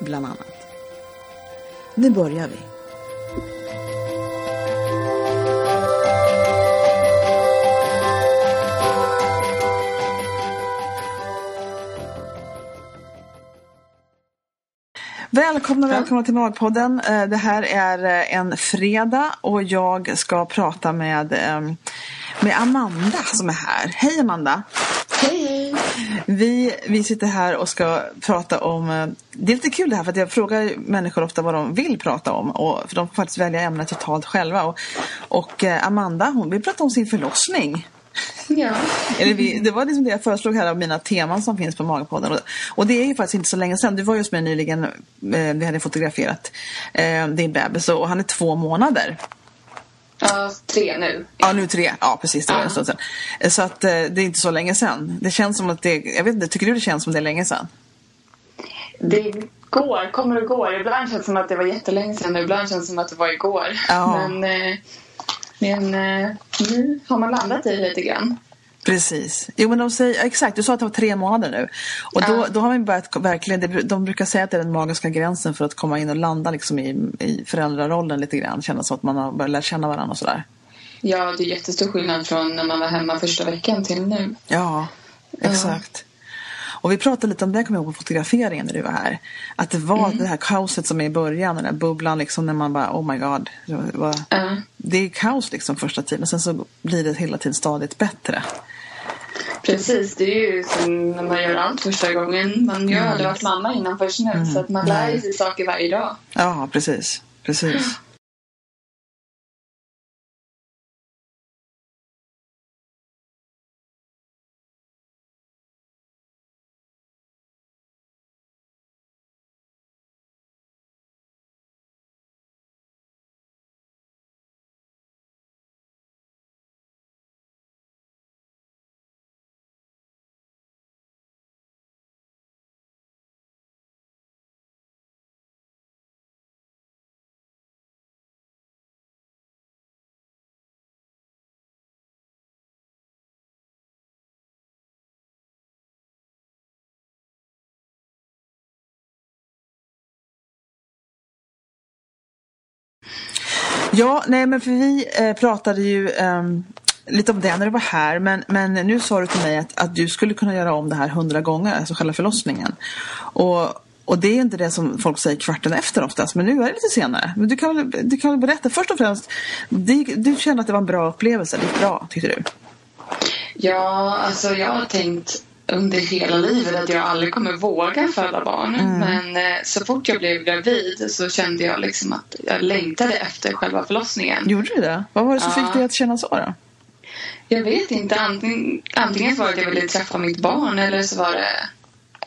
bland annat. Nu börjar vi. Välkomna, välkomna till Magpodden. Eh, Det här är eh, en fredag och jag ska prata med, eh, med Amanda som är här. Hej Amanda! Hej! Vi, vi sitter här och ska prata om... eh, Det är lite kul det här för att jag frågar människor ofta vad de vill prata om. Och, för de får faktiskt välja ämnet totalt själva. Och, och eh, Amanda hon vill prata om sin förlossning. Ja. Eller vi, det var liksom det jag föreslog här av mina teman som finns på Magpodden. Och, och det är ju faktiskt inte så länge sedan. Du var just med nyligen. Eh, vi hade fotograferat eh, din bebis och han är två månader. Ja, tre nu. Ja, nu tre. Ja, precis. Det var en stund sedan. Så att eh, det är inte så länge sedan. Det känns som att det... Jag vet inte, tycker du det känns som det är länge sedan? Det går, kommer och går. Ibland känns det som att det var jättelänge sedan och ibland känns det som att det var igår. Ja. Men, eh, men eh, nu har man landat i lite grann. Precis. Jo men de säger, ja, exakt, du sa att det var tre månader nu. Och då, Ja. då har man börjat verkligen, de brukar säga att det är den magiska gränsen för att komma in och landa liksom i, i föräldrarollen lite grann. Känna så att man har börjat lära känna varandra och sådär. Ja, det är jättestor skillnad från när man var hemma första veckan till nu. Ja, exakt. Och vi pratade lite om det, kommer jag ihåg, på fotograferingen när du var här. Att det var det här kaoset som är i början, den där bubblan liksom när man bara, oh my god. Det, var, Ja. det är kaos liksom första tiden, sen så blir det hela tiden stadigt bättre. Precis, det är ju som när man gör allt första gången. Man har ju aldrig varit mamma innan först nu. Så att man lär sig saker varje dag. Ja, precis. Precis. Ja, nej men för vi eh, pratade ju eh, lite om det när du var här. Men, men nu sa du till mig att, att du skulle kunna göra om det här hundra gånger, alltså själva förlossningen. Och, och det är inte det som folk säger kvarten efter oftast, men nu är det lite senare. Men du kan väl, du kan väl berätta, först och främst, du, du kände att det var en bra upplevelse, det gick bra tyckte du? Ja, alltså jag har tänkt under hela livet att jag aldrig kommer våga föda barn. Mm. Men eh, så fort jag blev gravid så kände jag liksom att jag längtade efter själva förlossningen. Gjorde du det? Vad var det som Ja. fick dig att känna så då? Jag vet inte. Antingen, antingen var det att jag ville träffa mitt barn eller så var det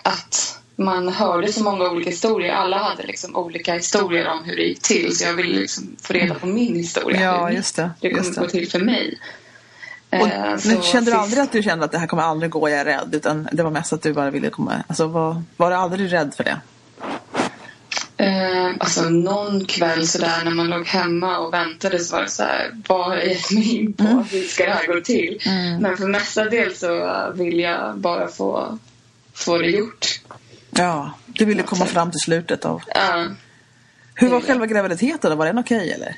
att man hörde så många olika historier. Alla hade liksom olika historier om hur det gick till. Så jag ville liksom få reda på min historia. Ja, hur just det, det kommer gå till för mig. Och, Eh, så men kände du aldrig att du kände att det här kommer aldrig gå, jag är rädd? Utan det var mest att du bara ville komma... Alltså var, var du aldrig rädd för det? Eh, alltså någon kväll sådär när man låg hemma och väntade så var det så här, vad har jag gett mig in på? Mm. Hur ska det här gå till? Men för mestadels så vill jag bara få, få det gjort. Ja, du ville komma fram till slutet av... Ja. Hur var själva graviditeten då? Var den okej eller?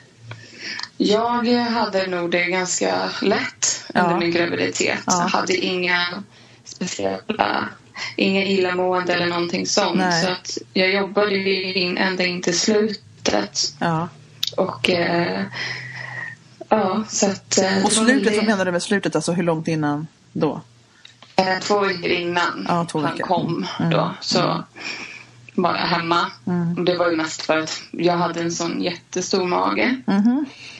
Jag hade nog det ganska lätt under Ja. min graviditet. Ja. Jag hade inga speciella inga illamående eller någonting sånt. Nej. Så att jag jobbade in, ända in till slutet. Ja. Och eh, ja, så att... eh, Och slutet, vad menar du med slutet? Alltså hur långt innan då? Eh, två veckor innan Ja, två han veckor. kom Mm. då så var jag hemma. Mm. Och det var ju mest för att jag hade en sån jättestor mage.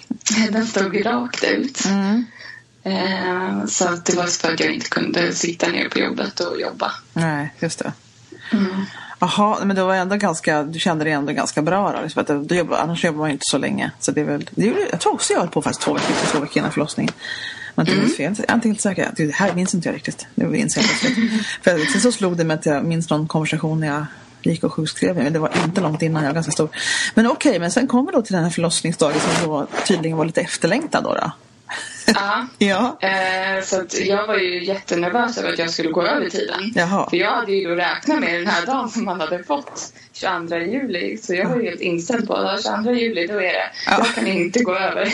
Den stod rakt ut. Mm. Eh, så att det var för att jag inte kunde sitta ner på jobbet och jobba. Nej, just det. Mm. Jaha, men det var ändå ganska, du kände dig ändå ganska bra då? Liksom att det, du jobbar, annars jobbar man ju inte så länge. Så det är väl, det är, jag tror också jag höll på faktiskt två veckor, två veckor innan förlossningen. Men minns fel. Jag är inte helt säker. Det här minns inte jag riktigt. Nu inser jag plötsligt. För sen så slog det mig att jag minns någon konversation när jag gick och sjukskrev mig. Men det var inte långt innan, jag var ganska stor. Men okej, men sen kommer då till den här förlossningsdagen som då tydligen var lite efterlängtad då. då. Ja. Ja. Eh, så jag var ju jättenervös över att jag skulle gå över tiden. Jaha. För jag hade ju då räknat med den här dagen som man hade fått 22 juli. Så jag var ju helt inställd på att 22 juli, då är det. Ja. Jag kan inte gå över.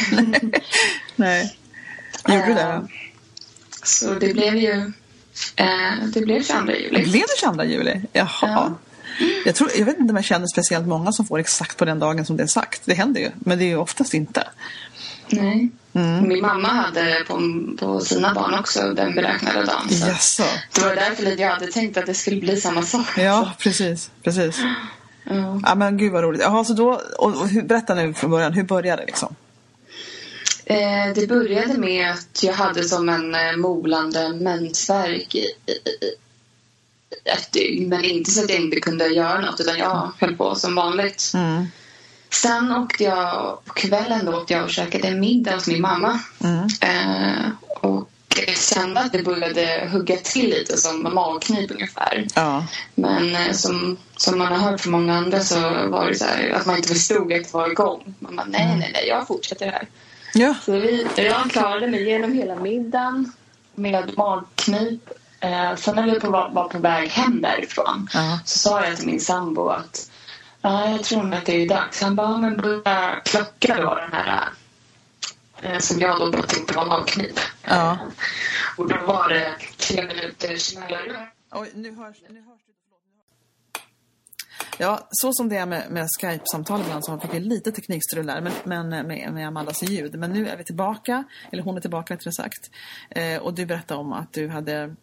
Nej. Gjorde du det Eh? Så det blev ju eh, det blev 22 juli. Blev det 22 juli? Jaha. Ja. Jag, tror, jag vet inte om jag känner speciellt många som får exakt på den dagen som det är sagt. Det händer ju, men det är ju oftast inte. Nej. Mm. Min mamma hade på, på sina barn också den beräknade dagen. Så Jaså? Det var därför jag hade tänkt att det skulle bli samma sak. Ja, precis. precis. Ja. Ja, men gud vad roligt. Jaha, så då, och, och, berätta nu från början, hur började det liksom? Eh, det började med att jag hade som en eh, molande mensvärk i, i, i ett dygn. Men inte så att jag inte kunde göra något utan jag höll på som vanligt. Mm. Sen åkte jag på kvällen då åkte jag och käkade middag hos min mamma. Mm. Eh, och jag kände att det började hugga till lite som magknip ungefär. Ja. Men eh, som, som man har hört från många andra så var det så här att man inte förstod att det var igång. Man bara, nej, nej, nej, jag fortsätter här. Ja. Så vi, jag klarade mig genom hela middagen med magknip. Eh, sen när vi på, var på väg hem därifrån Ja. så sa jag till min sambo att ja, jag tror att det är dags. Han bara, "Ja, men börja klocka då den här eh, som jag då tyckte var magknip. Ja. Eh, och då var det tre minuters mellanrum. Nu hörs, nu hörs du. Ja, så som det är med, med Skype-samtal ibland så fick vi lite teknikstrul där men, men med, med Amandas ljud. Men nu är vi tillbaka, eller hon är tillbaka rättare sagt. Eh, och du berättade om att du hade,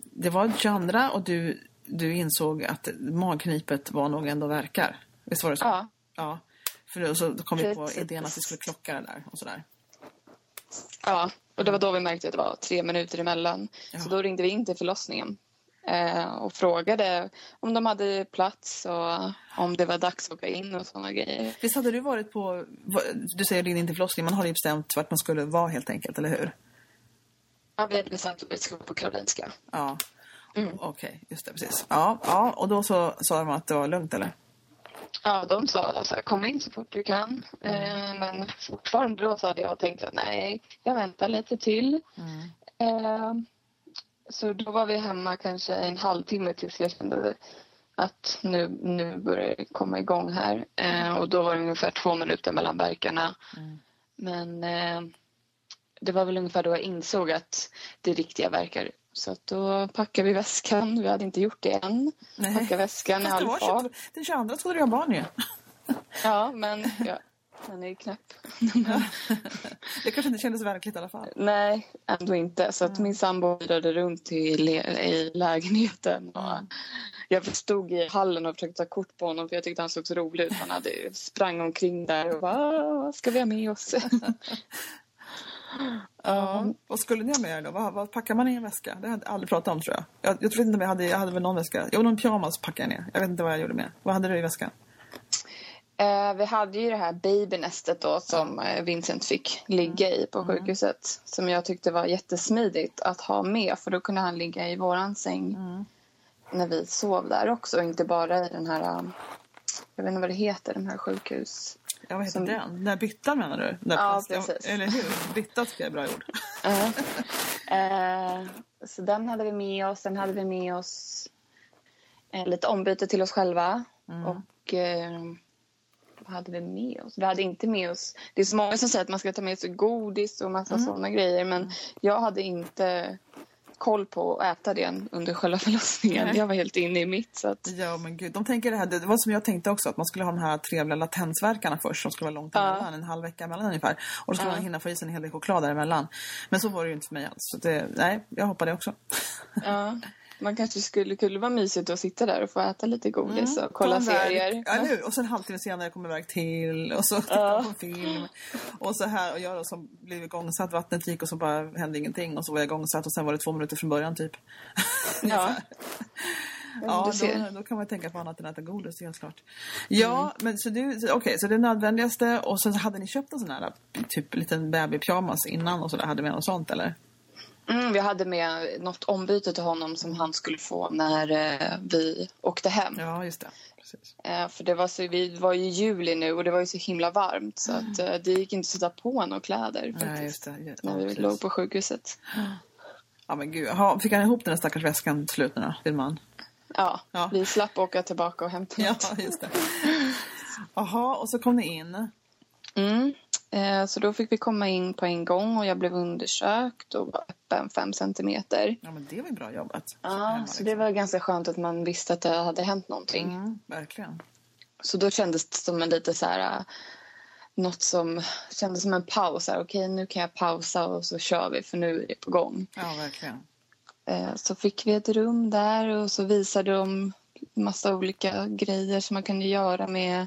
det var 22 och du, du insåg att magknipet var nog ändå verkar. Visst var det så? Ja. Ja. För då, så kom vi på idén att vi skulle klocka det där och sådär. Ja, och det var då vi märkte att det var tre minuter emellan. Ja. Så då ringde vi in till förlossningen eh, och frågade om de hade plats och om det var dags att åka in och sådana grejer. Visst hade du varit på, du säger din till förlossning, man har ju bestämt vart man skulle vara helt enkelt, eller hur? Ja, vi vi skulle på Karolinska. Ja. Mm. Okej, just det, precis. Ja, ja, och då så sa de att det var lugnt, eller? Ja, de sa alltså, kom in så fort du kan. Eh, men fortfarande då så hade jag tänkt att nej, jag väntar lite till. Eh, så då var vi hemma kanske en halvtimme tills jag kände att nu, nu börjar det komma igång här. Eh, och då var det ungefär två minuter mellan verkarna. Men eh, det var väl ungefär då jag insåg att det riktiga verkar. Så att då packade vi väskan. Vi hade inte gjort det än. Nej. Packade väskan i all fart. 22, den 22 skulle du ha barn ju. Ja, men ja, den är ju knäpp. Det kanske inte kändes verkligt i alla fall. Nej, ändå inte. Så att min sambo virade runt i, i lägenheten. Och jag stod i hallen och försökte ta kort på honom för jag tyckte han såg så rolig ut. Han hade sprang omkring där och bara, "Ah, vad ska vi ha med oss? Ja. Vad skulle ni ha med er då? Vad, vad packar man i en väska? Det hade jag aldrig pratat om tror jag. Jag, jag tror inte om jag hade, jag hade väl någon väska. Jag någon pyjamas packade jag ner. Jag vet inte vad jag gjorde med. Vad hade du i väskan? Eh, vi hade ju det här babynästet då som eh, Vincent fick ligga i på sjukhuset. Som jag tyckte var jättesmidigt att ha med för då kunde han ligga i våran säng när vi sov där också. Och inte bara i den här, eh, jag vet inte vad det heter, den här sjukhus... Ja, vad heter Som- den? Den där byttan menar du? Den där Ja, plast- precis. Eller hur? Bytta tycker jag är bra ord. Ja. Eh, så den hade vi med oss. Sen hade vi med oss eh, lite ombyte till oss själva. Och eh, vad hade vi med oss? Vi hade inte med oss... Det är så många som säger att man ska ta med sig godis och massa sådana grejer. Men jag hade inte koll på att äta det under själva förlossningen. Nej. Jag var helt inne i mitt. Så att, Ja men gud, de tänker det här, det var som jag tänkte också att man skulle ha de här trevliga latensverkarna först som skulle vara långt Ja. emellan, en halv vecka emellan ungefär. Och då skulle Ja. man hinna få i sig en hel del choklad däremellan. Men så var det ju inte för mig alls. Så det, nej, jag hoppade också. ja, man kanske skulle kunde vara mysigt att sitta där och få äta lite godis och kolla serier. Ja, hur? Och sen en halvtimme senare kommer värk till och så tittar Ja. på film. Och så här och jag då som blev igångsatt, vattnet gick och så bara hände ingenting och så var jag igångsatt och sen var det två minuter från början typ. Ja. Ja, då, då kan man tänka på annat än att äta godis, helt klart. Ja, men så du, okej, så det nödvändigaste och sen så hade ni köpt en sån här typ liten babypyjamas innan och så där, hade med något sånt eller? Mm, vi hade med något ombyte till honom som han skulle få när eh, vi åkte hem. Ja, just det. Precis. Eh, för det var, så, vi var ju i juli nu och det var ju så himla varmt så att, eh, det gick inte att sätta på några kläder faktiskt. Nej. Ja, När vi precis. låg på sjukhuset. Ja, men gud. Ha, fick han ihop den där stackars väskan till slut din man? Ja, Ja. vi slapp åka tillbaka och hämta Ja, något. just det. Jaha, och så kom ni in. Mm. Eh, så då fick vi komma in på en gång och jag blev undersökt och var öppen fem centimeter. Ja, men det var ju bra jobbat. Ja, Hemma, så det liksom. var ganska skönt att man visste att det hade hänt någonting. Mm, verkligen. Så då kändes det som en lite så här... äh, Något som kändes som en paus. Okej, nu kan jag pausa och så kör vi för nu är det på gång. Ja, verkligen. Eh, Så fick vi ett rum där och så visade de massa olika grejer som man kan göra med,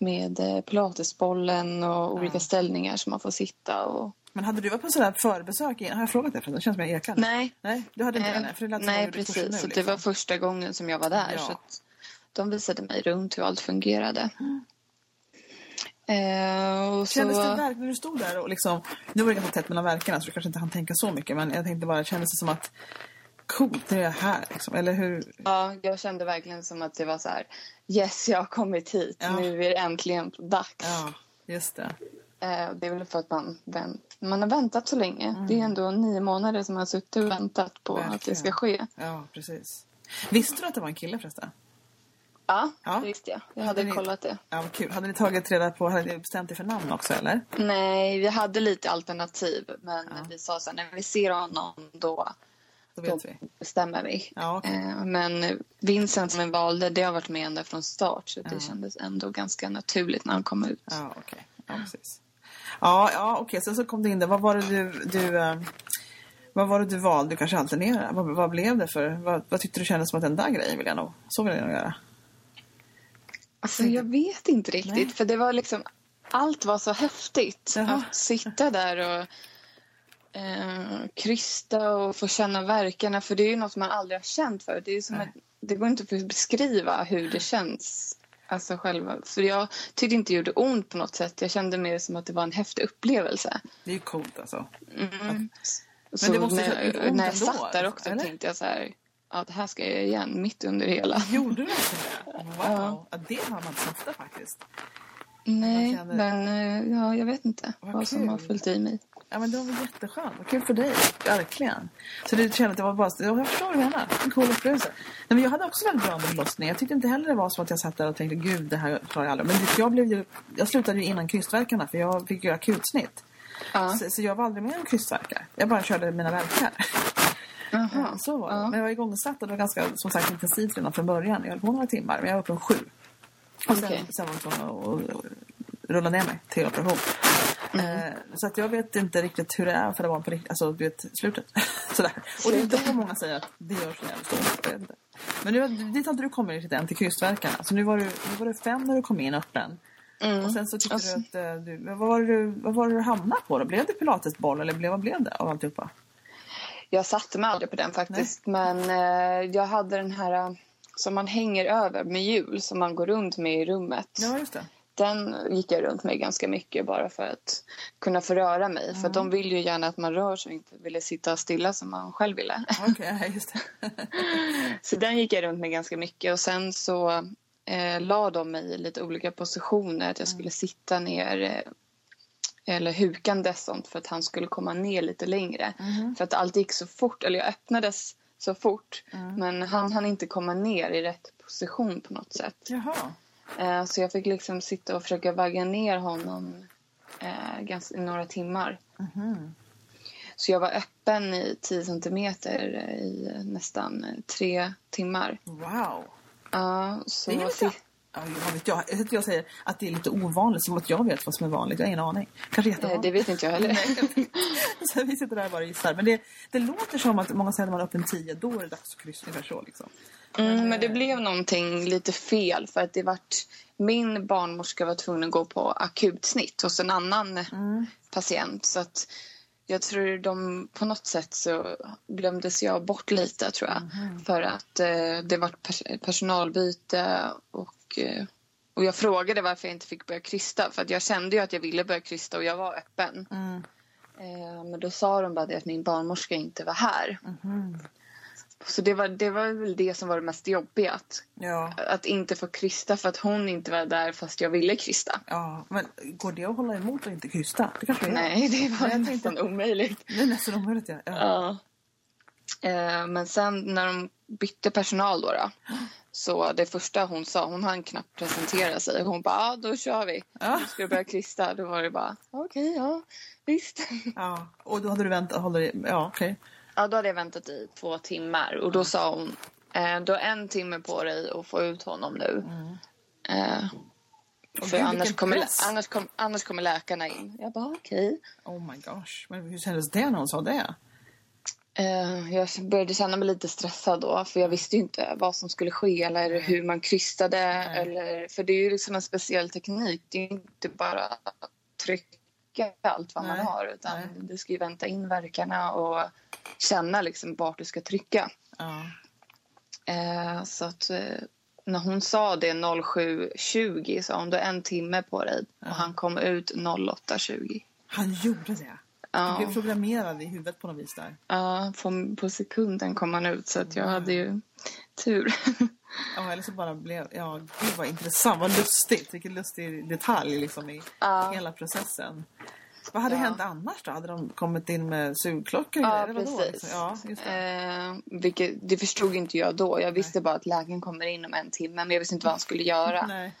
med eh, pilatesbollen och olika ställningar som man får sitta. Och... Men hade du varit på sådär förbesök? in- Har jag frågat det? För det känns som jag ekar. Nej, Nej, du hade inte Eh, det? nej, För det lät nej precis. nu, Så liksom. det var första gången som jag var där. Ja. Så de visade mig runt hur allt fungerade. Eh, och så... Kändes det verkligen när du stod där och liksom, nu var det ganska tätt mellan verkarna så du kanske inte hann tänka så mycket men jag tänkte bara, kändes det som att coolt, nu är jag här liksom, eller hur? Ja, jag kände verkligen som att det var så här. Yes, jag har kommit hit. Ja. Nu är det äntligen dags. Ja, just det. Eh, det är väl för att man, vänt, man har väntat så länge. Mm. Det är ändå nio månader som man har suttit och väntat på att det Verkligen. ska ske. Ja, precis. Visste du att det var en kille förresten? Ja, Ja. det visste jag. Jag hade ni- kollat det. Ja, vad kul. Hade ni tagit reda på, hade ni bestämt er för namn också eller? Nej, vi hade lite alternativ. Men Ja. vi sa så här, när vi ser honom då, Då bestämmer vi. Ja, okej. Eh, men Vincent som vi valde, det har varit med ända från start. Så Ja. det kändes ändå ganska naturligt när han kom ut. Ja, okej. Ja, precis. Ja, ja okej. Sen så kom du in där. Vad var det du, du eh, vad var det du valde? Du kanske alternerade. Vad, vad blev det för? Vad, vad tyckte du kändes som att den där grejen vill jag nog, så vill jag nog göra. Alltså jag vet inte riktigt. Nej. För det var liksom, allt var så häftigt. Jaha. Att sitta där och eh, krysta och få känna verkarna. För det är ju något man aldrig har känt förut. Det, är som ett, det går inte att beskriva hur det känns. Alltså själva. För jag tyckte inte det gjorde ont på något sätt. Jag kände mer som att det var en häftig upplevelse. Det är ju coolt alltså. Mm. Men Så det måste när, ont när jag ändå, satt där också eller? tänkte jag så här. Ja, det här ska jag göra igen mitt under hela. Gjorde du verkligen det? Wow. Ja. Ja. det har man inte ofta faktiskt. Nej, känner- men eh, ja, jag vet inte Vad vad, som har följt i mig. Ja men det var väl jätteskönt. Vad kul för dig. Verkligen. Så du kände att det var bara... ja, Jag förstår vad du menar. En cool upplevelse. Nej, men jag hade också väldigt bra under förlossningen. Jag tyckte inte heller det var som att jag satt där och tänkte gud det här klarar jag aldrig. Men jag, blev ju, jag slutade ju innan krystvärkarna för jag fick göra akutsnitt. Ja. Så, så jag var aldrig med om krystvärkar. Jag bara körde mina verkar. Jaha. Så var det. Ja. Men jag var igångsatt och det var ganska som sagt intensivt redan från början. Jag höll på några timmar men jag var uppe på sju. Och sen, Okej. sen var jag tvungen att rulla ner mig till operation. Mm. Eh, så att jag vet inte riktigt hur det är för det var på riktigt, alltså du vet slutet. Sådär. Och det är då många säger att det gör så jävligt ont. Men nu, dit har inte du kommit riktigt än till krystvärkarna. Så nu var, du, nu var du fem när du kom in öppen. Mm. Och sen så tyckte Alltså- du att eh, du, vad var det du, vad var det du hamnade på då? Blev det pilatesboll eller blev, vad blev det av alltihopa? Jag satte mig aldrig på den faktiskt. Men eh, jag hade den här eh, som man hänger över med hjul som man går runt med i rummet. Ja, just det. Den gick jag runt med ganska mycket bara för att kunna få röra mig. För att de vill ju gärna att man rör sig och inte ville sitta stilla som man själv ville. Ja, just. Så den gick jag runt med ganska mycket och sen så eh, la de mig i lite olika positioner. Att jag skulle sitta ner eh, eller hukandes sånt för att han skulle komma ner lite längre. För att allt gick så fort, eller jag öppnades så fort. Men han hann inte komma ner i rätt position på något sätt. Jaha. Eh, så jag fick liksom sitta och försöka vagga ner honom eh, ganska, i några timmar. Så jag var öppen i 10 centimeter i nästan tre timmar. Wow. Ja, så... Det är lite... Ja, vad vet jag? Jag, jag säger att det är lite ovanligt, som att jag vet vad som är vanligt. Jag har ingen aning. Kanske Eh, jättevanligt. Det vet inte jag heller. så vi sitter där och bara gissar. Men det, det låter som att många säger att man är öppen 10, då är det dags att kryssa ungefär så. Liksom. Mm, men det blev någonting lite fel för att det vart min barnmorska var tvungen att gå på akutsnitt hos en annan patient så att jag tror de på något sätt så glömdes jag bort lite tror jag. För att eh, det var pers personalbyte och eh, och jag frågade varför jag inte fick börja krysta. För att jag kände ju att jag ville börja krysta och jag var öppen. Eh, men då sa de bara det att min barnmorska inte var här. Så det var, det var väl det som var det mest jobbiga. Att, Ja. att inte få krysta för att hon inte var där fast jag ville krysta. ja, men går det att hålla emot och inte krysta? Det kanske gör. Nej, det var Jag nästan omöjligt. Det är nästan omöjligt, ja. ja. Ja. Eh, men sen när de bytte personal då, då så det första hon sa, hon hann knappt presentera sig. Hon bara, ja då kör vi. Ja. Nu ska du börja krysta. Då var det bara, okej, ja visst. ja. Och då hade du väntat, håller ja okej. Ja, då hade jag väntat i två timmar och då sa hon eh, du har en timme på dig att få ut honom nu. Eh, Åh, för gud, annars kommer, press. annars, kom, annars kommer läkarna in. Jag bara okej. Oh my gosh. Men hur kändes det när hon sa det? Eh, jag började känna mig lite stressad då för jag visste ju inte vad som skulle ske eller hur man krystade. Eller, för det är ju liksom en speciell teknik. Det är ju inte bara att trycka allt vad Nej, man har utan nej. du ska ju vänta in verkarna och känna liksom vart du ska trycka. Ja. Eh, så att eh, när hon sa det 07.20 sa hon du har en timme på dig och han kom ut 08.20. Han gjorde det? Ja. Du blev programmerad i huvudet på något vis där. Ja, på, på sekunden kom han ut så att jag hade ju tur. Ja, eller så bara blev... Ja, gud vad intressant. Vad lustigt. Vilken lustig detalj liksom i Ja. hela processen. Vad hade Ja. hänt annars då? Hade de kommit in med sugklockor? ja, vadå, precis. liksom? Ja, det. Eh, vilket, det förstod inte jag då. Jag visste bara att läkaren kommer in om en timme men jag visste inte vad han skulle göra. Nej.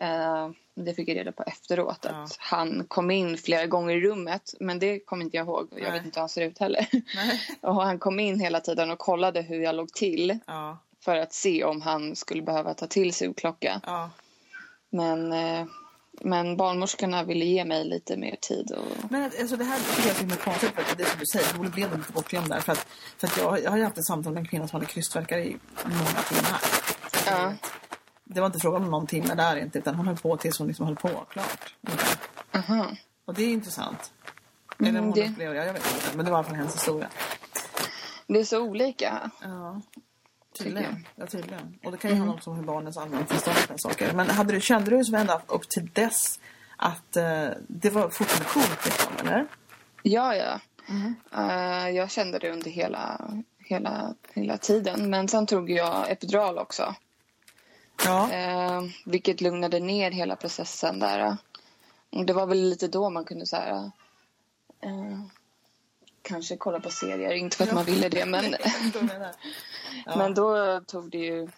Eh, det fick jag reda på efteråt. Ja. Att han kom in flera gånger i rummet. Men det kommer inte jag ihåg. Jag Nej. vet inte hur han ser ut heller. Nej. och han kom in hela tiden och kollade hur jag låg till. Ja, För att se om han skulle behöva ta till sugklocka. ja. Men, eh, men barnmorskorna ville ge mig lite mer tid. Och, Men alltså, det här tycker jag är så himla konstigt. För att det är som du säger, Ole blev lite bortglömd där. För att, för att jag, jag har ju haft ett samtal med en kvinna som hade krystvärkar i många timmar. ja. Det var inte frågan om någon timme där inte, utan hon höll på tills hon liksom höll på klart. Aha. Och det är intressant. Mm, Eller om hon det- upplever det, jag vet inte. Men det var i alla fall hennes historia. Det är så olika. Ja. Tydligen. Ja, tydligen. Och det kan ju handla också om hur barnens allmäntillstånd och saker. Men hade du, kände du som ända upp till dess att eh, det var fortfarande coolt liksom, eller? Ja, ja. Mm. Eh, jag kände det under hela, hela, hela tiden. Men sen tog jag epidural också. Ja. Eh, vilket lugnade ner hela processen där. Och Det var väl lite då man kunde så här, eh, kanske kolla på serier. Inte för att man ville det men, Ja. men då tog det ju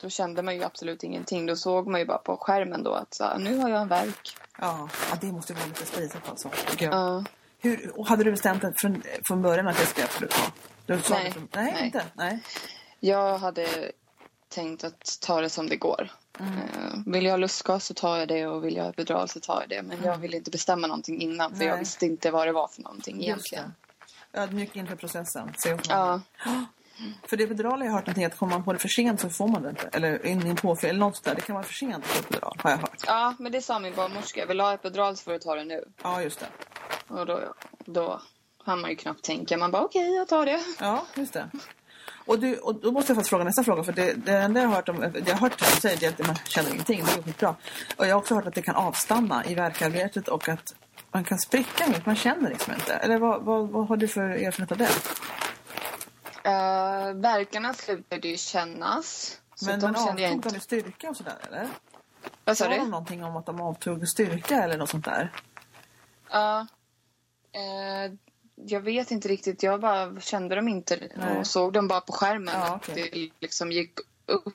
då kände man ju absolut ingenting. Då såg man ju bara på skärmen då att så nu har jag en verk. Ja, ja, det måste vara lite spritigt alltså. jag. Ja. Hur, och hade du bestämt det från, från början att det skulle absolut ha? Du sa Nej. från, nej, Nej. inte? Nej. Jag hade tänkt att ta det som det går. Mm. Eh, Vill jag ha lustgas så tar jag det och vill jag ha epidural så tar jag det. Men jag ville inte bestämma någonting innan för Nej. jag visste inte vad det var för någonting egentligen. Ödmjuk inför processen. Se Ja, För det epidural har jag hört någonting att kommer man på det för sent så får man det inte. Eller in i en påfyll eller något där. Det kan vara för sent på epidural har jag hört. ja, men det sa min barnmorska. Vill du ha epidural så får du ta det nu. Ja, just det. Och då, då hann man ju knappt tänka. Man bara okej, jag tar det. Ja, just det. Och, du, och då måste jag faktiskt fråga nästa fråga. För det, det enda jag har hört om, det jag har hört säger det är att man känner ingenting. Det är skitbra. Och jag har också hört att det kan avstanna i verkarbetet och att man kan spricka mitt. Man känner liksom inte. Eller vad, vad, vad har du för erfarenhet av det? Uh, verkarna slutade ju kännas. Men, jag avtog de i styrka och sådär eller? Vad sa Sa de du? någonting om att de avtog styrka eller något sånt där? Ja. Eh, jag vet inte riktigt. Jag bara kände dem inte Nej. och såg dem bara på skärmen. Ja, att okej. Det liksom gick upp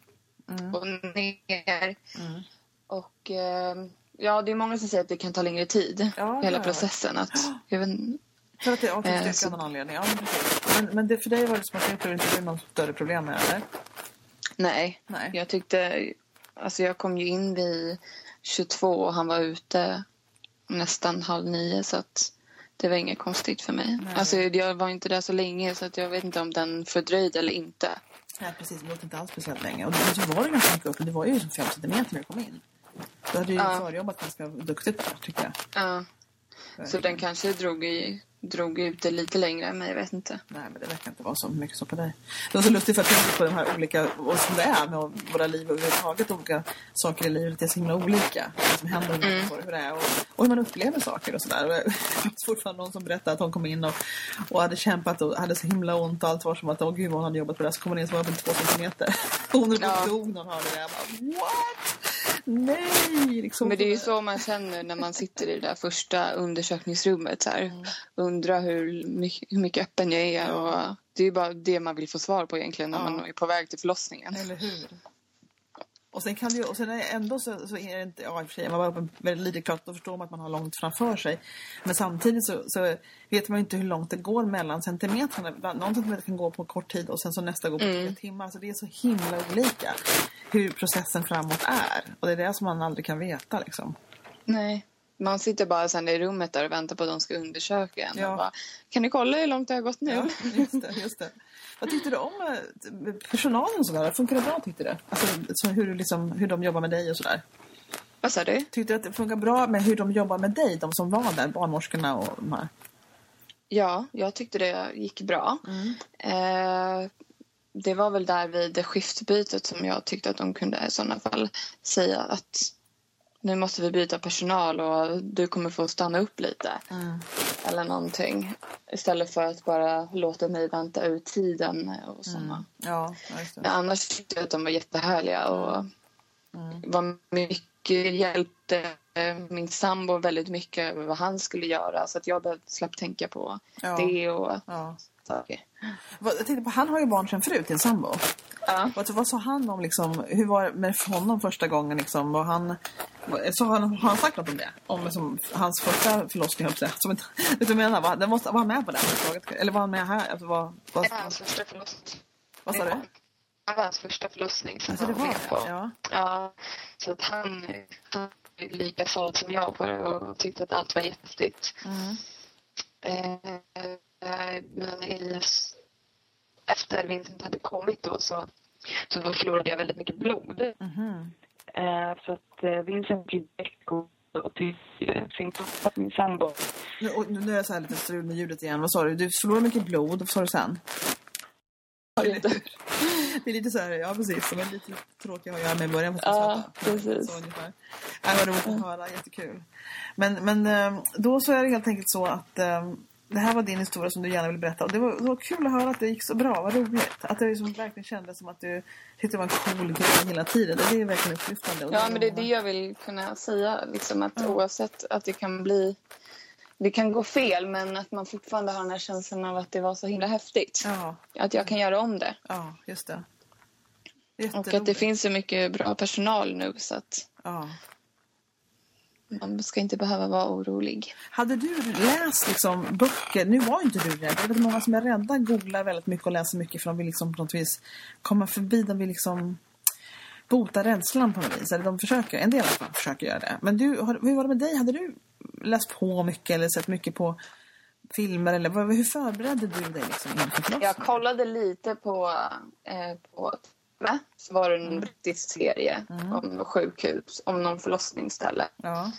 Mm. och ner. Mm. Och eh, ja, det är många som säger att det kan ta längre tid. Ja, det hela processen. Att, jag vet, För att det är Eh, autistisk så- av någon anledning. Ja, men, men, det, för dig var det som att det inte blev något större problem med det? Nej, Nej. jag tyckte... Alltså jag kom ju in vid 22 och han var ute nästan halv nio så att det var inget konstigt för mig. Nej. Alltså jag var inte där så länge så att jag vet inte om den fördröjde eller inte. Nej, precis. Det låter inte alls speciellt länge. Och det, så var det ganska mycket upp. Det var ju som fem centimeter när du kom in. Du hade ju Ja. förjobbat ganska duktigt där, tycker jag. Ja, så den kanske drog, i, drog ut det lite längre än mig, jag vet inte. Nej, men det verkar inte vara så mycket så på dig. Det var så lustigt för att jag tänkte på de här olika, och som det är med våra liv överhuvudtaget, olika saker i livet är så himla olika. Vad som händer med människor, hur det är och, och hur man upplever saker och sådär. Och Jag minns fortfarande någon som berättade att hon kom in och, och hade kämpat och hade så himla ont och allt var som att, åh gud vad hon hade jobbat på det. Så kom hon in så var hon två centimeter. Hon. Ja. dog när hon hörde det. Jag bara, what? Nej! Liksom, Men det är ju så man känner när man sitter i det där första undersökningsrummet. Så här. Mm. Undrar hur mycket, hur mycket öppen jag är. Och det är bara det man vill få svar på egentligen när Ja. man är på väg till förlossningen. Eller hur? Och sen kan det ju, och sen ändå så, så är det inte, ja i och för sig, man var väldigt lite klart, då förstår man att man har långt framför sig. Men samtidigt så, så vet man ju inte hur långt det går mellan centimetrarna. Någon centimeter kan gå på kort tid och sen så nästa går på tre timmar. Så det är så himla olika hur processen framåt är. Och det är det som man aldrig kan veta liksom. Nej. Man sitter bara sen i rummet där och väntar på att de ska undersöka en. Ja. Bara, kan du kolla hur långt det har gått nu? Ja, just det, just det. Vad tyckte du om eh, personalen och sådär? Funkar det bra tyckte du? Alltså så hur, liksom, hur de jobbar med dig och sådär? Vad sa du? Tyckte du att det funkar bra med hur de jobbar med dig, de som var där, barnmorskorna och de här? Ja, jag tyckte det gick bra. Mm. Eh, det var väl där vid det skiftbytet som jag tyckte att de kunde i sådana fall säga att nu måste vi byta personal och du kommer få stanna upp lite. Mm. Eller någonting. Istället för att bara låta mig vänta ut tiden och sådana. Ja, ja, det. annars tyckte jag att de var jättehärliga och Mm. var mycket, hjälpte min sambo väldigt mycket med vad han skulle göra. Så att jag behövde slapp tänka på Ja. det och Ja. Vad- Jag tänkte på, han har ju barn sedan förut, din sambo. Ja. Vad, vad sa han om liksom, hur var det med honom första gången liksom? Var han, så har, han, har han sagt något om det? Om liksom, hans första förlossning, höll jag på att säga. Som inte, vet du vad jag menar? Var, den måste, var han med på överhuvudtaget? Eller var han med här? Alltså, vad, vad, Det var hans första förlossning. vad sa du? Det var hans första förlossning som Alltså, han var med det? på. Ja. Ja, så att han, han är lika såld som jag på det och tyckte att allt var jättestigt. Mm. Eh, men i, efter Vincent hade kommit då så, så då förlorade jag väldigt mycket blod. Mhm. Eh, så att eh, Vincent gick direkt och och till eh, sin pappa, min sambo. Nu, och, nu är det så här lite strul med ljudet igen. Vad sa du? Du förlorade mycket blod. Vad sa du sen? Det är lite så här, ja precis. De är lite tråkiga att göra med i början. jag Ja, precis. Så ungefär. Nej, vad roligt att höra, jättekul. Men, men eh, då så är det helt enkelt så att eh, det här var din historia som du gärna ville berätta. Och det var, det var kul att höra att det gick så bra, vad roligt. Att det liksom verkligen kändes som att du tyckte det var en cool grej hela tiden. Det är verkligen upplyftande. Ja, men det är det jag vill kunna säga. Liksom att Oavsett att det kan bli... Det kan gå fel, men att man fortfarande har den här känslan av att det var så himla häftigt. Ja, Att jag kan göra om det. ja, just det. Och att det finns så mycket bra personal nu så att Ja. Man ska inte behöva vara orolig. Hade du läst liksom böcker, nu var ju inte du rädd, jag vet många som är rädda googlar väldigt mycket och läser mycket för de vill liksom på något vis komma förbi, de vill liksom bota rädslan på något vis. Eller de försöker, en del alla fall försöker göra det. Men du, har- hur var det med dig? Hade du läst på mycket eller sett mycket på filmer eller hur förberedde du dig liksom inför förlossningen? Jag kollade lite på, eh, på. Så var det en brittisk serie om sjukhus, om någon förlossningsställe. Ja,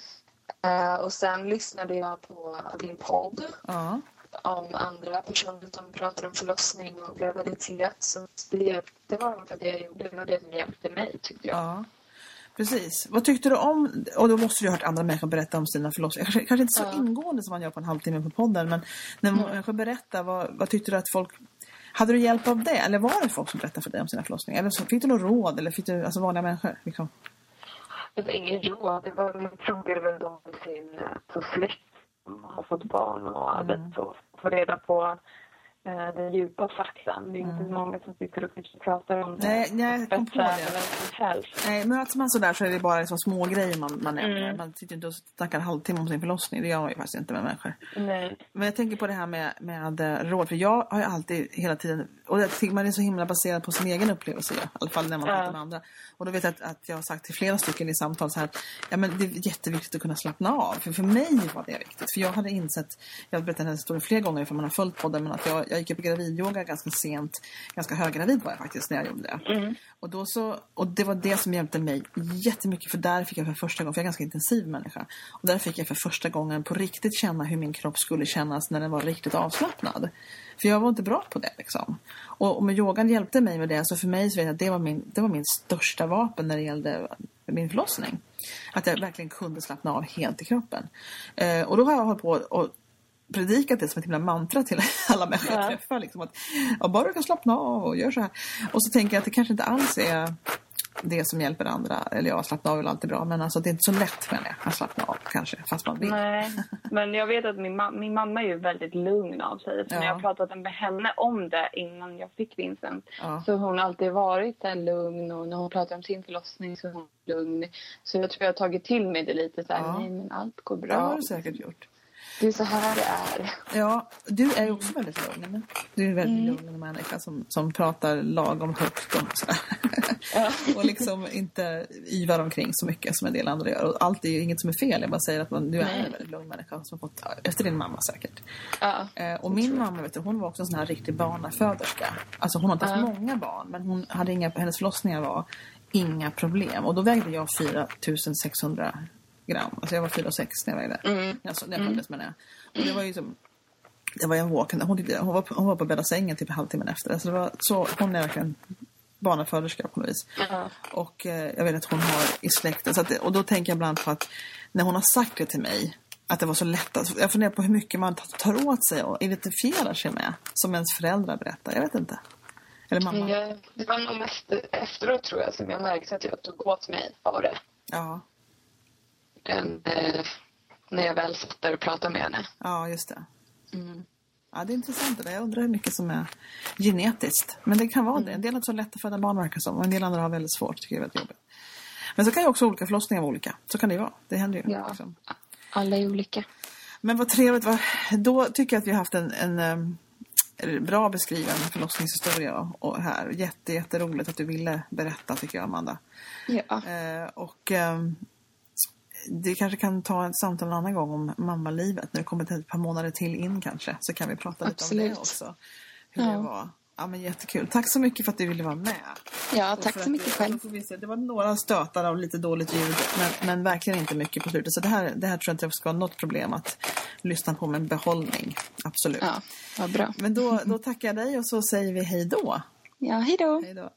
Eh, och sen lyssnade jag på din podd ja, om andra personer som pratar om förlossning och graviditet. Så det, det var det jag gjorde. Det var det som hjälpte mig, tyckte jag. ja. Precis. Vad tyckte du om, och då måste du ha hört andra människor berätta om sina förlossningar. Kanske, kanske inte så Ja. ingående som man gör på en halvtimme på podden, men när människor berättar, vad, vad tyckte du att folk hade du hjälp av det? Eller var det folk som berättade för dig om sina förlossningar? Eller så, fick du något råd? Eller fick du, alltså vanliga människor? Liksom? Det var ingen råd. Det var, man frågade väl då sin eh, så släkt som har fått barn och Mm. och få reda på eh, den djupa faktan. Det är inte många som sitter och pratar om det. Nej, nej, jag kom på det. Nej, möts man sådär så är det bara liksom små grejer man, man nämner. Mm. Man sitter inte och snackar en halvtimme om sin förlossning. Det gör man ju faktiskt inte med människor. Nej. Men jag tänker på det här med, med eh, råd. För jag har ju alltid hela tiden... Och jag tycker man är så himla baserad på sin egen upplevelse. I alla fall när man Ja. pratar med andra. Och då vet jag att, att jag har sagt till flera stycken i samtal så här. Ja, men det är jätteviktigt att kunna slappna av. För för mig var det viktigt. För jag hade insett... Jag har berättat den här historien flera gånger för man har följt podden. Men att jag, jag gick upp i gravidyoga ganska sent. Ganska höggravid var jag faktiskt när jag gjorde det. Mm. Och, då så, och det var det som hjälpte mig jättemycket. För där fick jag för första gången, för jag är ganska intensiv människa. Och där fick jag för första gången på riktigt känna hur min kropp skulle kännas när den var riktigt avslappnad. För jag var inte bra på det liksom. Och, och med yogan hjälpte mig med det. Så för mig så vet jag att det var min, det var min största vapen när det gällde min förlossning. Att jag verkligen kunde slappna av helt i kroppen. Eh, och då har jag hållit på och predikat det som ett himla mantra till alla människor jag Ja. träffar. Liksom att, ja, bara du kan slappna av och gör så här. Och så tänker jag att det kanske inte alls är det som hjälper andra. Eller ja, slappna av är väl alltid bra. Men alltså det är inte så lätt menar jag, att slappna av kanske. Fast man vill. Nej, men jag vet att min, ma- min mamma är ju väldigt lugn av sig. Ja. när jag pratade med henne om det innan jag fick Vincent Ja. så har hon alltid varit så lugn och när hon pratar om sin förlossning så är hon lugn. Så jag tror jag har tagit till mig det lite så här, Ja. nej men allt går Det har bra. du säkert gjort. Det är så här det är. Ja, du är också väldigt lugn. eller? Du är en väldigt lugn människa som, som pratar lagom högt och sådär. Ja. och liksom inte yvar omkring så mycket som en del andra gör. Och allt är ju inget som är fel. Jag bara säger att man, du är Nej. en väldigt lugn människa som fått, efter din mamma säkert. Ja. Eh, och min mamma, vet du, hon var också en sån här riktig barnaföderska. Alltså hon har inte haft Ja. många barn, men hon hade inga, hennes förlossningar var inga problem. Och då vägde jag 4600 gram. Alltså jag var 4 6 när jag vägde. Mm. Alltså, när jag föddes menar jag. Och det var ju som det var en walk. Hon, tyckte- hon, var, på- hon var på bädda sängen typ halvtimmen efter. Alltså det var så, hon är verkligen barnaföderska på något vis. Ja. Och eh, jag vet att hon har i släkten. Så att, och då tänker jag ibland på att när hon har sagt det till mig. Att det var så lätt. Att, jag funderar på hur mycket man tar, tar åt sig och identifierar sig med. Som ens föräldrar berättar. Jag vet inte. Eller mamma. Jag, det var nog mest efteråt tror jag som jag märkte att jag tog åt mig av det. Ja, Än, eh, när jag väl satt där och pratade med henne. ja just det. Mm. Ja, det är intressant det där. Jag undrar hur mycket som är genetiskt. Men det kan vara det. En del har så lätt att föda barn verkar som. Och en del andra har väldigt svårt. Tycker jag är väldigt jobbigt. Men så kan ju också olika förlossningar vara olika. Så kan det ju vara. Det händer ju. Ja. Liksom. Alla är olika. Men vad trevligt. Vad... Då tycker jag att vi har haft en, en em, bra beskriven förlossningshistoria och- och här. Jätte, jätteroligt att du ville berätta tycker jag Amanda. Ja. Eh, och ehm, det kanske kan ta ett samtal en annan gång om mammalivet. När det kommer till ett par månader till in kanske. Så kan vi prata lite om Absolut. det också. Hur Ja. det var. Ja men jättekul. Tack så mycket för att du ville vara med. Ja, tack så mycket vi- själv. Det var några stötar av lite dåligt ljud. Men, men verkligen inte mycket på slutet. Så det här, det här tror jag inte ska vara något problem att lyssna på med en behållning. Absolut. Ja, vad bra. Men då, då tackar jag dig och så säger vi hej då. Ja, hej då. Hej då.